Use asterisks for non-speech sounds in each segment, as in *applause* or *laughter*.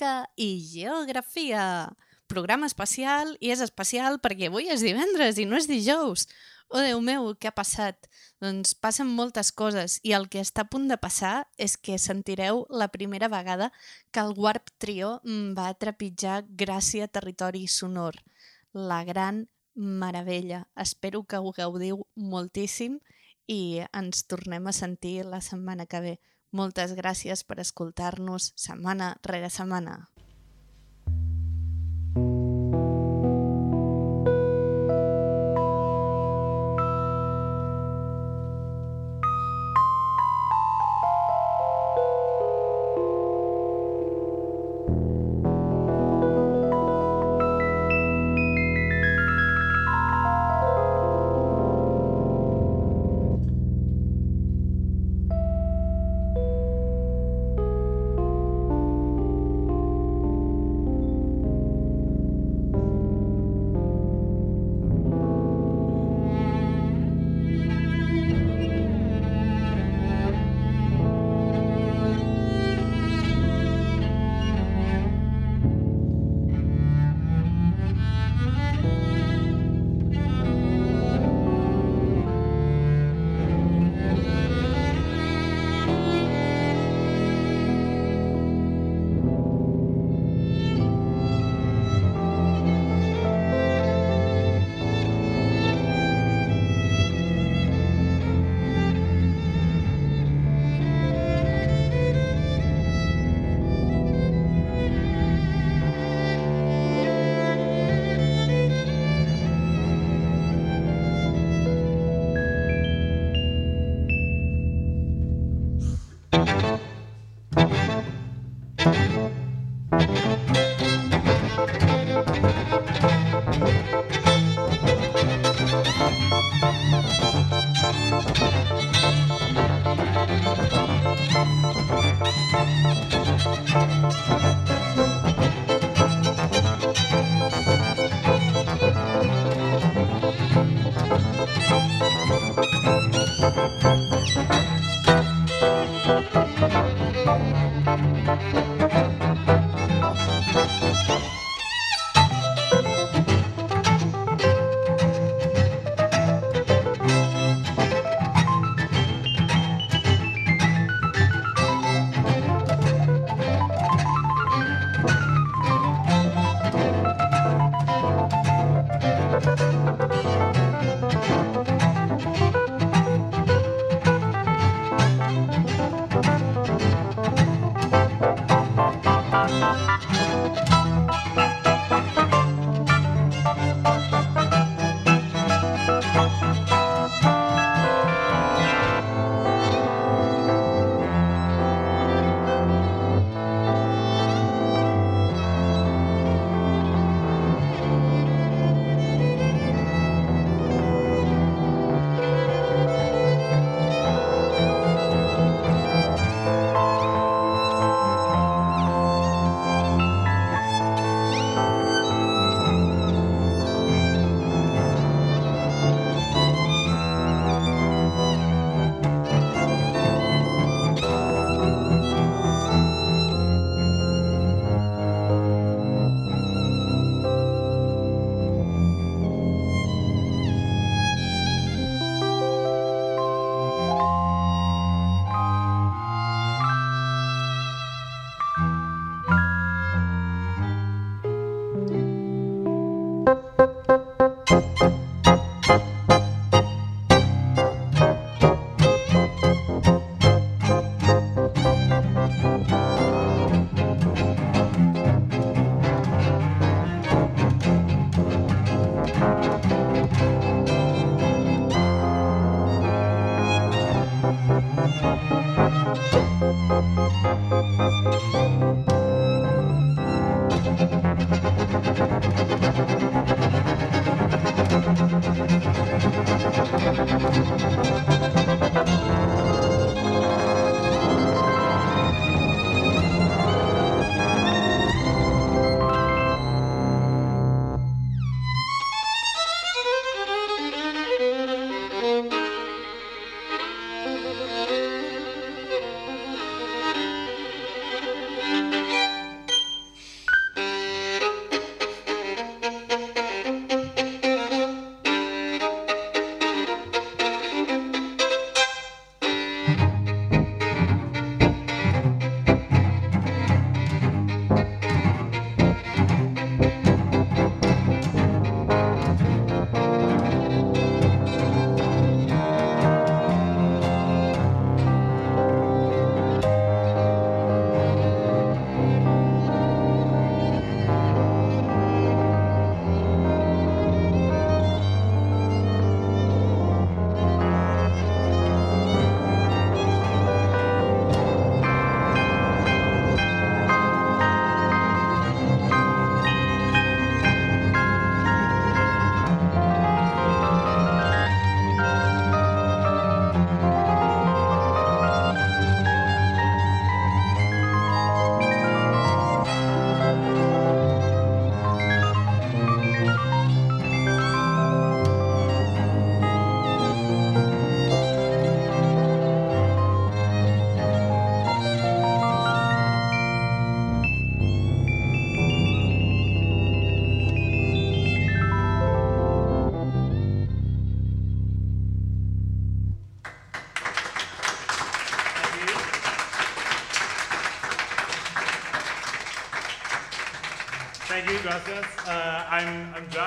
Música i Geografia! Programa especial, i és especial perquè avui és divendres i no és dijous. Oh, Déu meu, què ha passat? Doncs passen moltes coses i el que està a punt de passar és que sentireu la primera vegada que el Warp Trio mm, va trepitjar Gràcia Territori Sonor. La gran meravella. Espero que ho gaudiu moltíssim i ens tornem a sentir la setmana que ve. Moltes gràcies per escoltar-nos setmana rere setmana.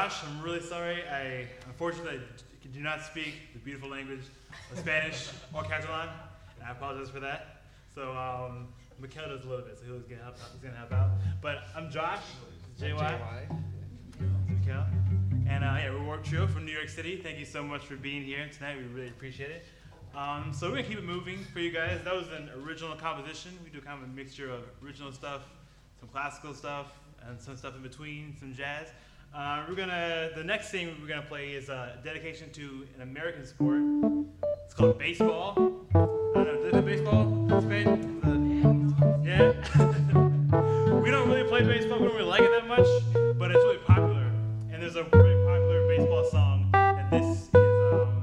Josh. I'm really sorry. I unfortunately I do not speak the beautiful language of Spanish or Catalan, and I apologize for that. So um, Mikhail does a little bit, so he's gonna help out. He's gonna help out. But I'm Josh, JY. Mikhail. And uh, yeah, we're Warp Trio from New York City. Thank you so much for being here tonight. We really appreciate it. Um, so we're gonna keep it moving for you guys. That was an original composition. We do kind of a mixture of original stuff, some classical stuff, and some stuff in between, some jazz. Uh, we're gonna. The next thing we're gonna play is a dedication to an American sport. It's called baseball. I don't know. Do they play baseball Spain? Yeah. *laughs* we don't really play baseball. We don't really like it that much, but it's really popular. And there's a very popular baseball song that this is um,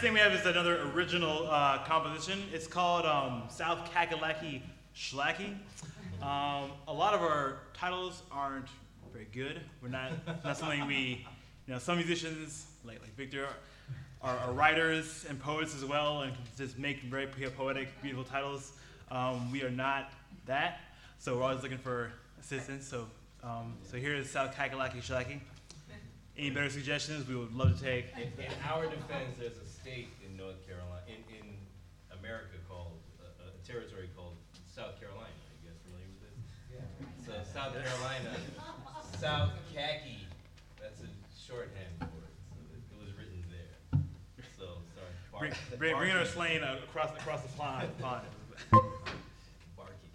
Next thing we have is another original uh, composition. It's called um, South Kakalaki Schlacky. Um, a lot of our titles aren't very good. We're not, not something we, you know, some musicians like like Victor are, are writers and poets as well, and just make very poetic, beautiful titles. Um, we are not that, so we're always looking for assistance. So, um, so here is South Kakalaki Schlacky. Any better suggestions? We would love to take. In, in our defense, there's a state in North Carolina, in, in America called, uh, a territory called South Carolina. Are you guys familiar with this? Yeah. So South Carolina, South Khaki, that's a shorthand for it. So it, it was written there. So, sorry. Bring, Bar- bring, bring our Barking. slaying uh, across across the pond. pond. Barking.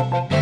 Thank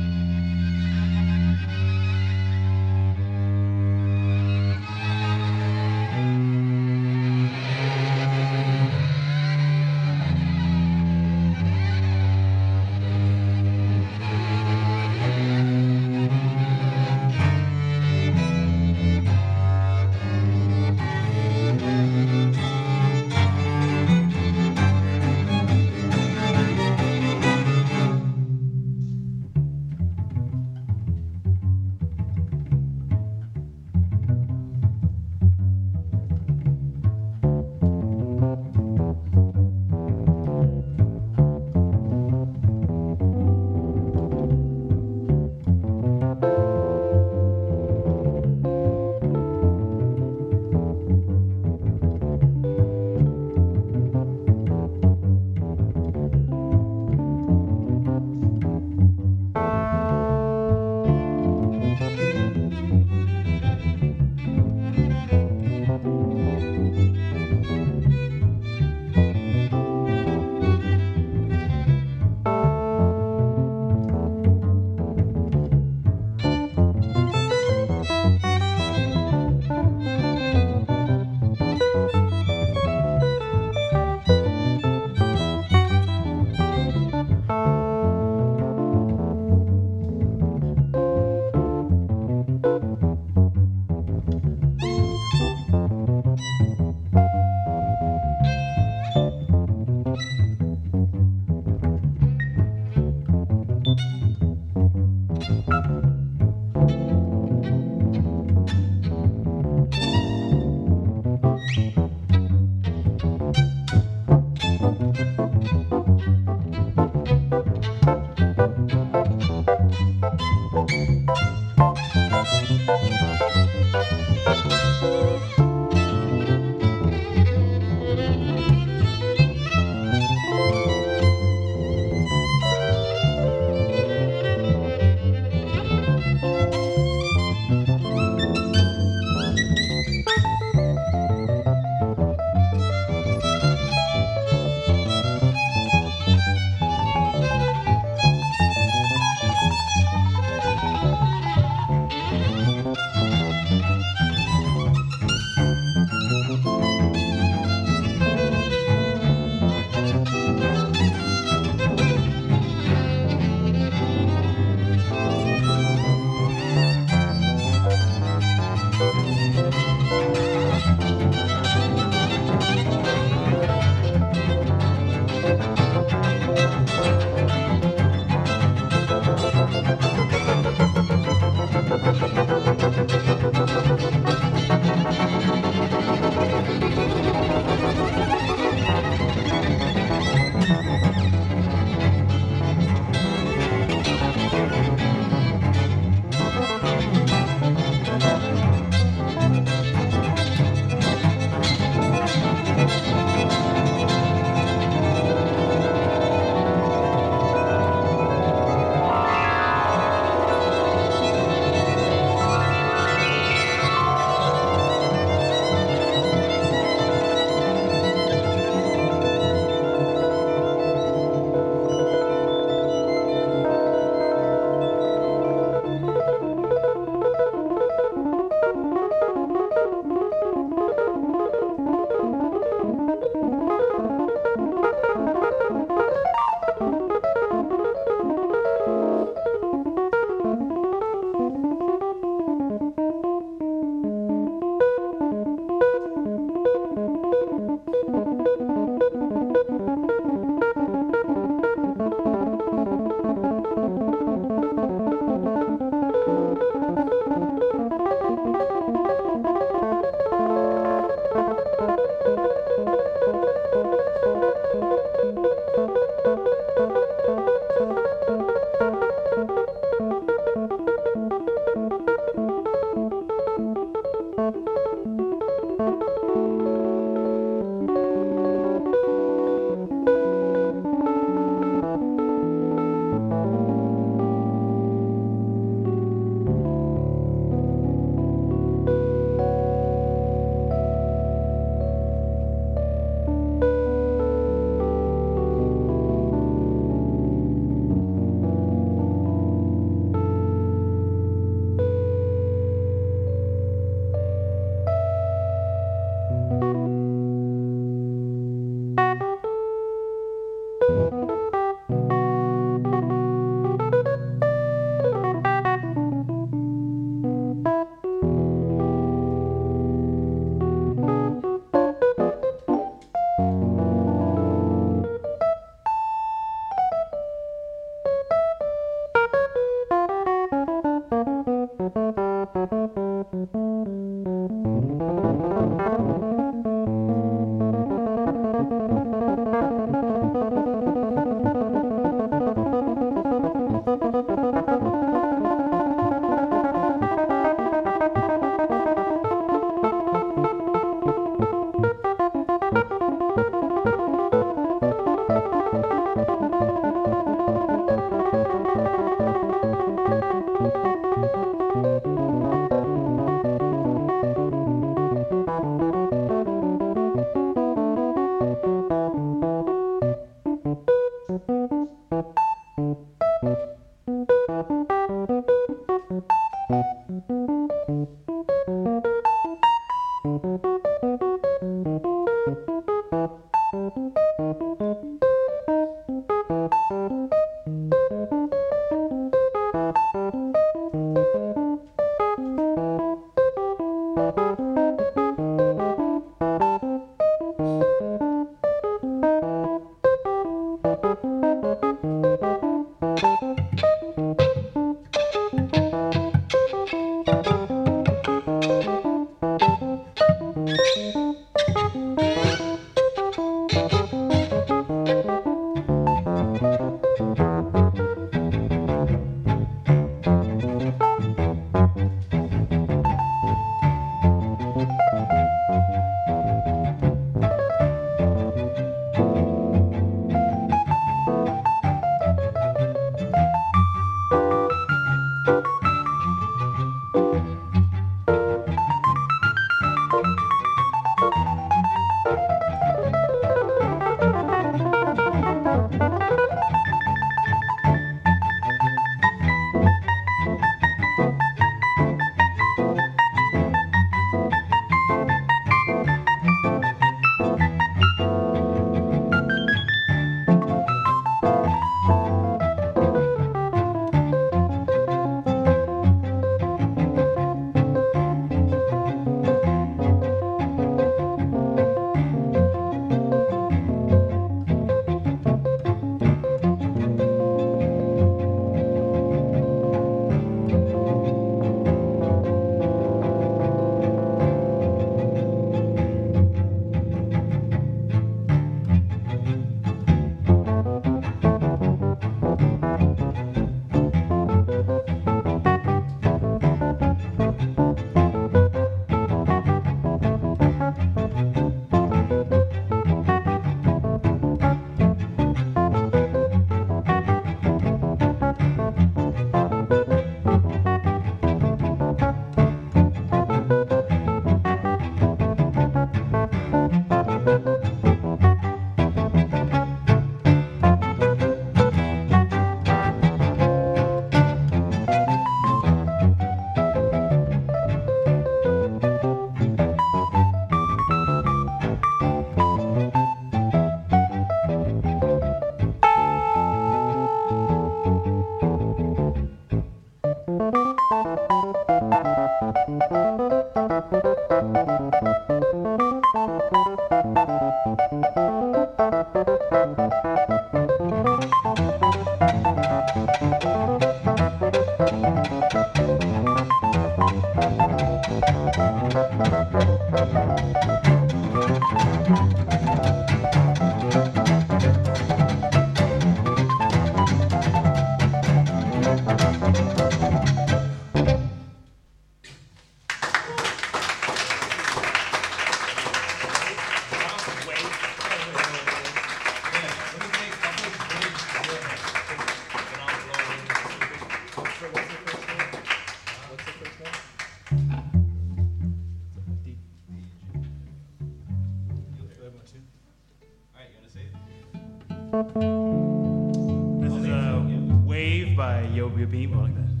This is a wave by Yo Yo Beam. Like that.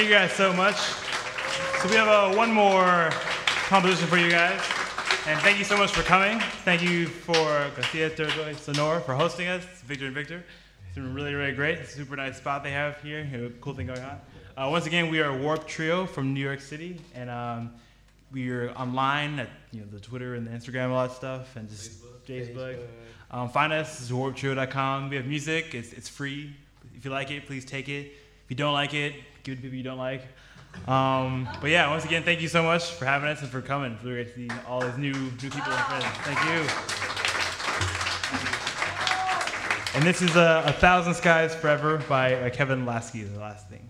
Thank you guys so much. So we have uh, one more composition for you guys. And thank you so much for coming. Thank you for Garcia Territory Sonora for hosting us, Victor and Victor. It's been really, really great. It's a super nice spot they have here. You know, cool thing going on. Uh, once again, we are Warp Trio from New York City, and um, we are online at you know the Twitter and the Instagram, all that stuff, and just Facebook. Um, find us at warptrio.com. We have music. It's, it's free. If you like it, please take it. If you don't like it, to people you don't like. Um, but yeah, once again, thank you so much for having us and for coming. It's really great to see all these new new people and friends. Thank you. And this is uh, A Thousand Skies Forever by uh, Kevin Lasky, the last thing.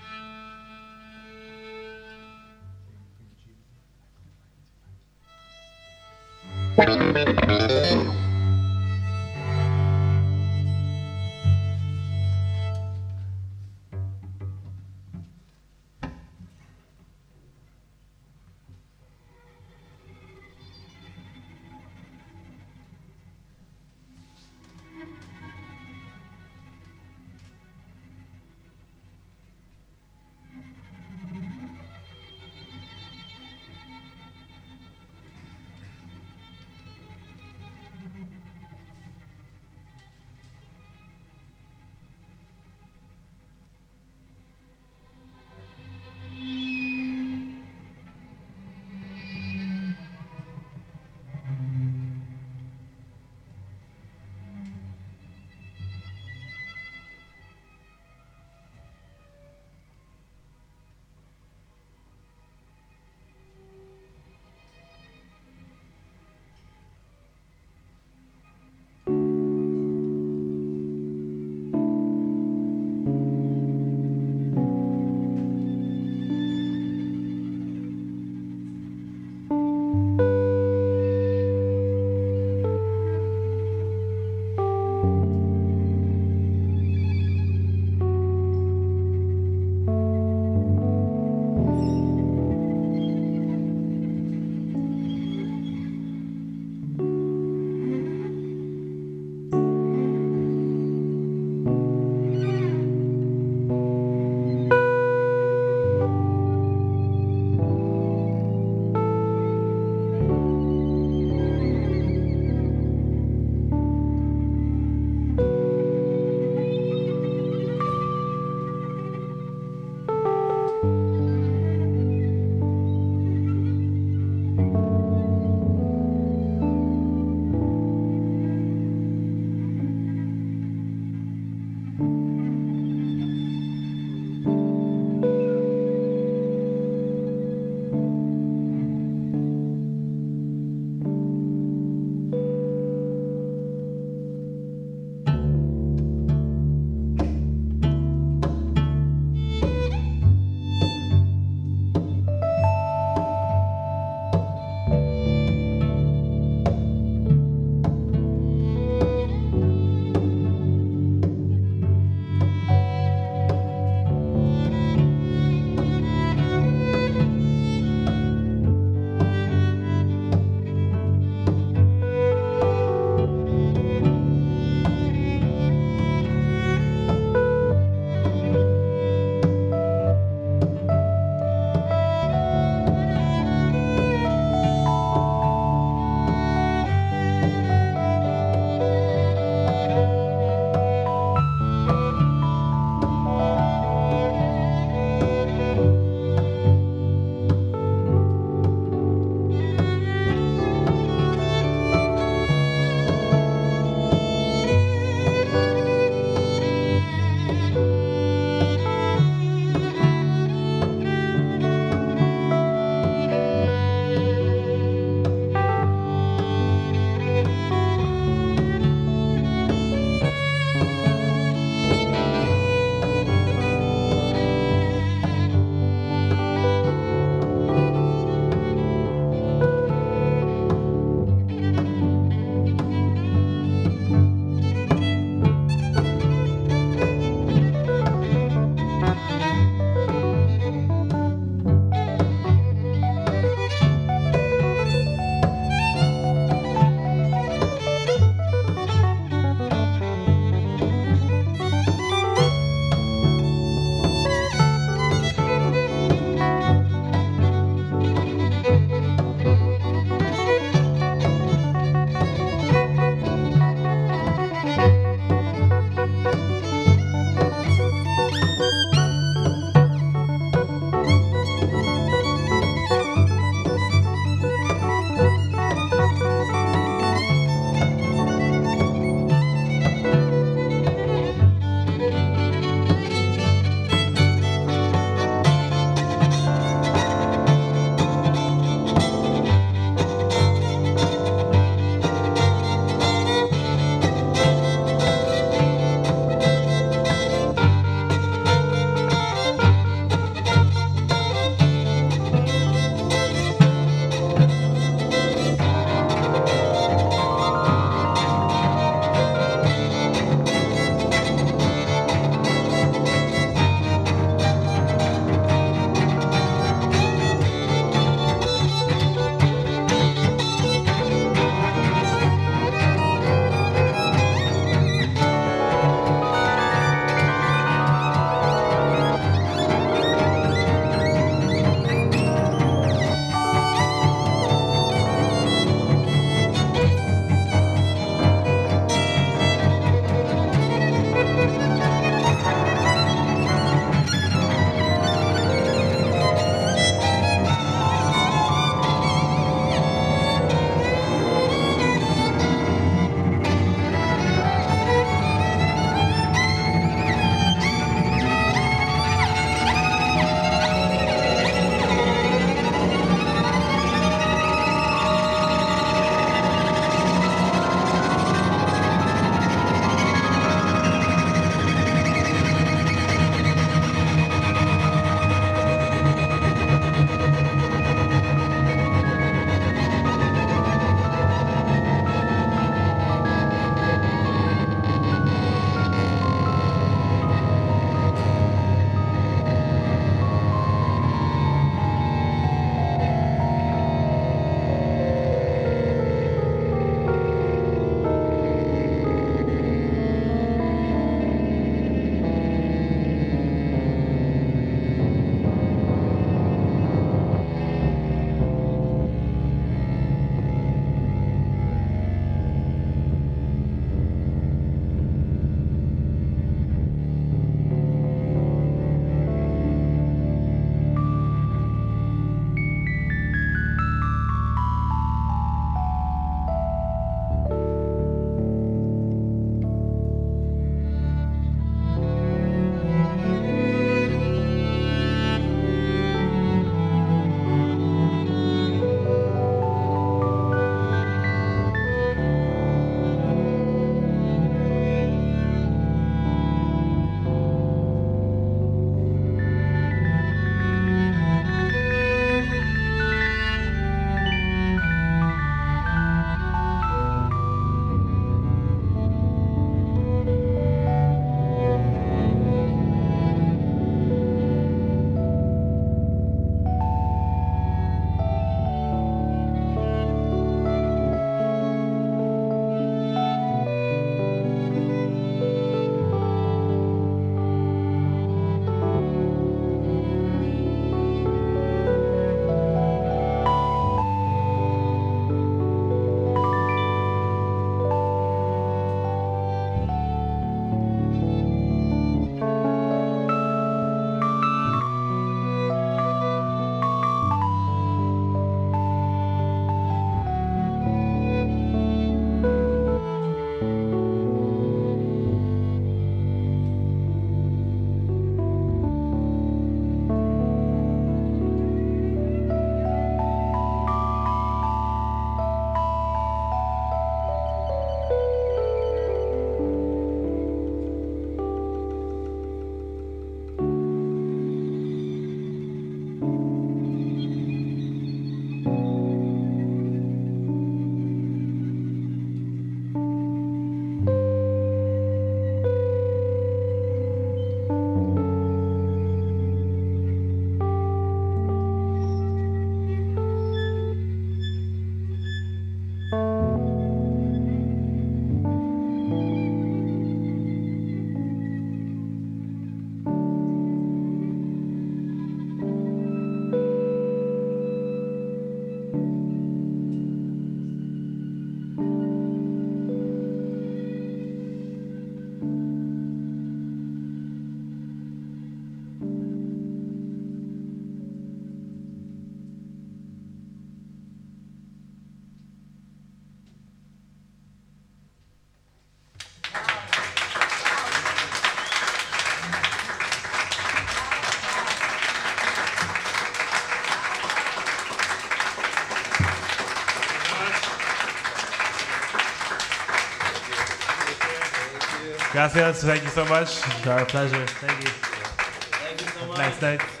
Gracias. Thank you so much. It's our pleasure. Thank you. Thank you so much. Nice night.